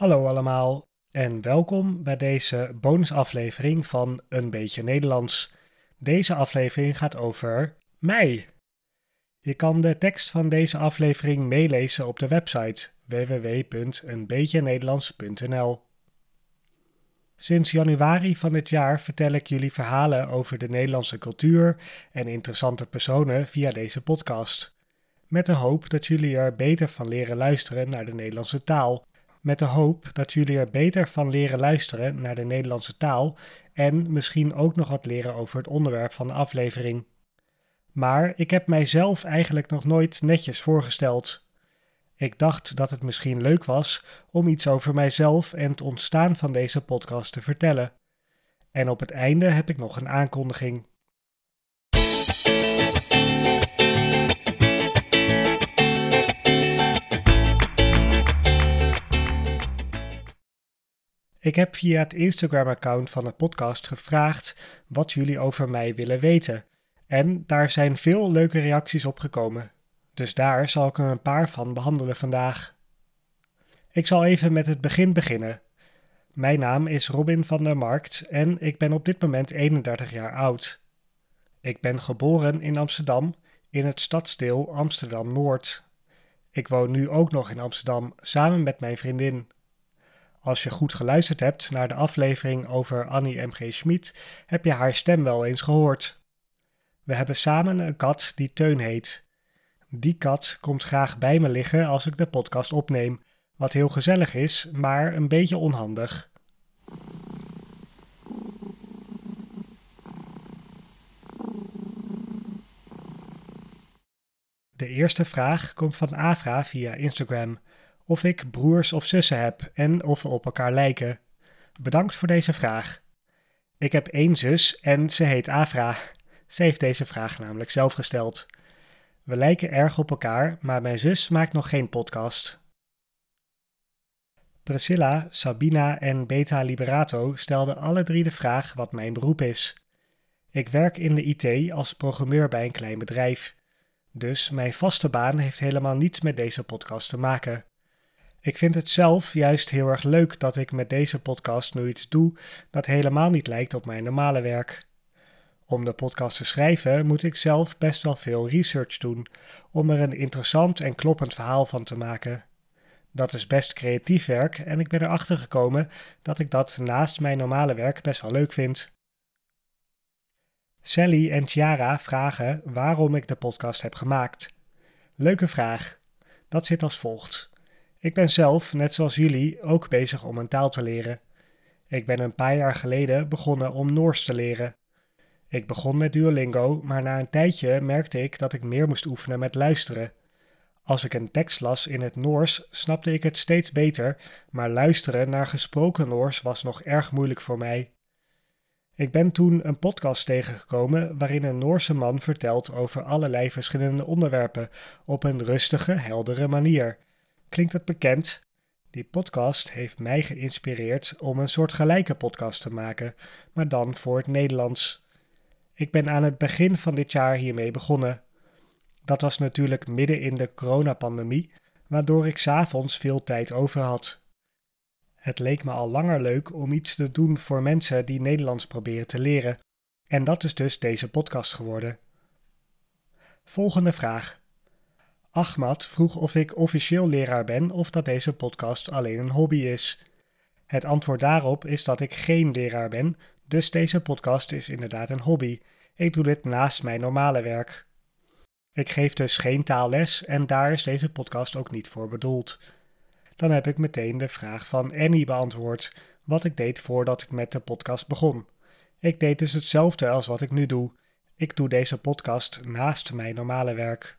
Hallo allemaal en welkom bij deze bonusaflevering van Een beetje Nederlands. Deze aflevering gaat over mij. Je kan de tekst van deze aflevering meelezen op de website www.eenbeetjenederlands.nl. Sinds januari van dit jaar vertel ik jullie verhalen over de Nederlandse cultuur en interessante personen via deze podcast. Met de hoop dat jullie er beter van leren luisteren naar de Nederlandse taal met de hoop dat jullie er beter van leren luisteren naar de Nederlandse taal en misschien ook nog wat leren over het onderwerp van de aflevering. Maar ik heb mijzelf eigenlijk nog nooit netjes voorgesteld. Ik dacht dat het misschien leuk was om iets over mijzelf en het ontstaan van deze podcast te vertellen. En op het einde heb ik nog een aankondiging. Ik heb via het Instagram-account van de podcast gevraagd wat jullie over mij willen weten. En daar zijn veel leuke reacties op gekomen. Dus daar zal ik er een paar van behandelen vandaag. Ik zal even met het begin beginnen. Mijn naam is Robin van der Markt en ik ben op dit moment 31 jaar oud. Ik ben geboren in Amsterdam, in het stadsdeel Amsterdam Noord. Ik woon nu ook nog in Amsterdam samen met mijn vriendin. Als je goed geluisterd hebt naar de aflevering over Annie M.G. Schmid, heb je haar stem wel eens gehoord. We hebben samen een kat die Teun heet. Die kat komt graag bij me liggen als ik de podcast opneem, wat heel gezellig is, maar een beetje onhandig. De eerste vraag komt van Afra via Instagram of ik broers of zussen heb en of we op elkaar lijken. Bedankt voor deze vraag. Ik heb één zus en ze heet Afra. Ze heeft deze vraag namelijk zelf gesteld. We lijken erg op elkaar, maar mijn zus maakt nog geen podcast. Priscilla, Sabina en Beta Liberato stelden alle drie de vraag wat mijn beroep is. Ik werk in de IT als programmeur bij een klein bedrijf. Dus mijn vaste baan heeft helemaal niets met deze podcast te maken. Ik vind het zelf juist heel erg leuk dat ik met deze podcast nu iets doe dat helemaal niet lijkt op mijn normale werk. Om de podcast te schrijven moet ik zelf best wel veel research doen om er een interessant en kloppend verhaal van te maken. Dat is best creatief werk en ik ben erachter gekomen dat ik dat naast mijn normale werk best wel leuk vind. Sally en Chiara vragen waarom ik de podcast heb gemaakt. Leuke vraag. Dat zit als volgt. Ik ben zelf, net zoals jullie, ook bezig om een taal te leren. Ik ben een paar jaar geleden begonnen om Noors te leren. Ik begon met Duolingo, maar na een tijdje merkte ik dat ik meer moest oefenen met luisteren. Als ik een tekst las in het Noors, snapte ik het steeds beter, maar luisteren naar gesproken Noors was nog erg moeilijk voor mij. Ik ben toen een podcast tegengekomen waarin een Noorse man vertelt over allerlei verschillende onderwerpen op een rustige, heldere manier. Klinkt het bekend? Die podcast heeft mij geïnspireerd om een soort gelijke podcast te maken, maar dan voor het Nederlands. Ik ben aan het begin van dit jaar hiermee begonnen. Dat was natuurlijk midden in de coronapandemie, waardoor ik s'avonds veel tijd over had. Het leek me al langer leuk om iets te doen voor mensen die Nederlands proberen te leren, en dat is dus deze podcast geworden. Volgende vraag. Ahmad vroeg of ik officieel leraar ben of dat deze podcast alleen een hobby is. Het antwoord daarop is dat ik geen leraar ben, dus deze podcast is inderdaad een hobby. Ik doe dit naast mijn normale werk. Ik geef dus geen taalles en daar is deze podcast ook niet voor bedoeld. Dan heb ik meteen de vraag van Annie beantwoord, wat ik deed voordat ik met de podcast begon. Ik deed dus hetzelfde als wat ik nu doe. Ik doe deze podcast naast mijn normale werk.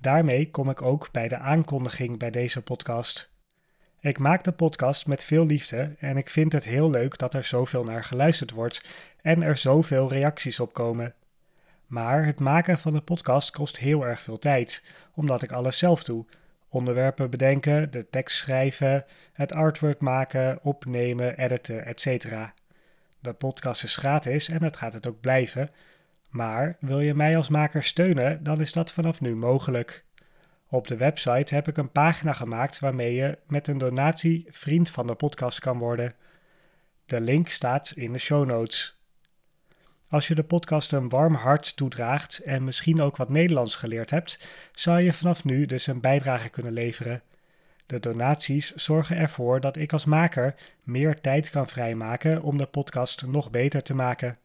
Daarmee kom ik ook bij de aankondiging bij deze podcast. Ik maak de podcast met veel liefde en ik vind het heel leuk dat er zoveel naar geluisterd wordt en er zoveel reacties op komen. Maar het maken van de podcast kost heel erg veel tijd, omdat ik alles zelf doe. Onderwerpen bedenken, de tekst schrijven, het artwork maken, opnemen, editen, etc. De podcast is gratis en dat gaat het ook blijven, maar wil je mij als maker steunen, dan is dat vanaf nu mogelijk. Op de website heb ik een pagina gemaakt waarmee je met een donatie vriend van de podcast kan worden. De link staat in de show notes. Als je de podcast een warm hart toedraagt en misschien ook wat Nederlands geleerd hebt, zou je vanaf nu dus een bijdrage kunnen leveren. De donaties zorgen ervoor dat ik als maker meer tijd kan vrijmaken om de podcast nog beter te maken.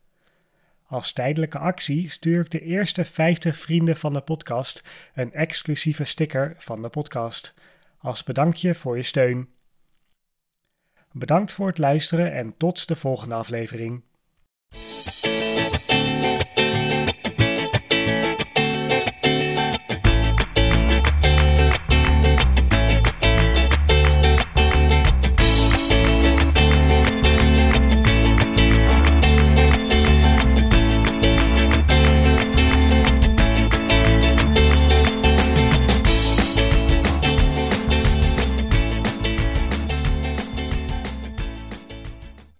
Als tijdelijke actie stuur ik de eerste 50 vrienden van de podcast een exclusieve sticker van de podcast. Als bedankje voor je steun. Bedankt voor het luisteren en tot de volgende aflevering.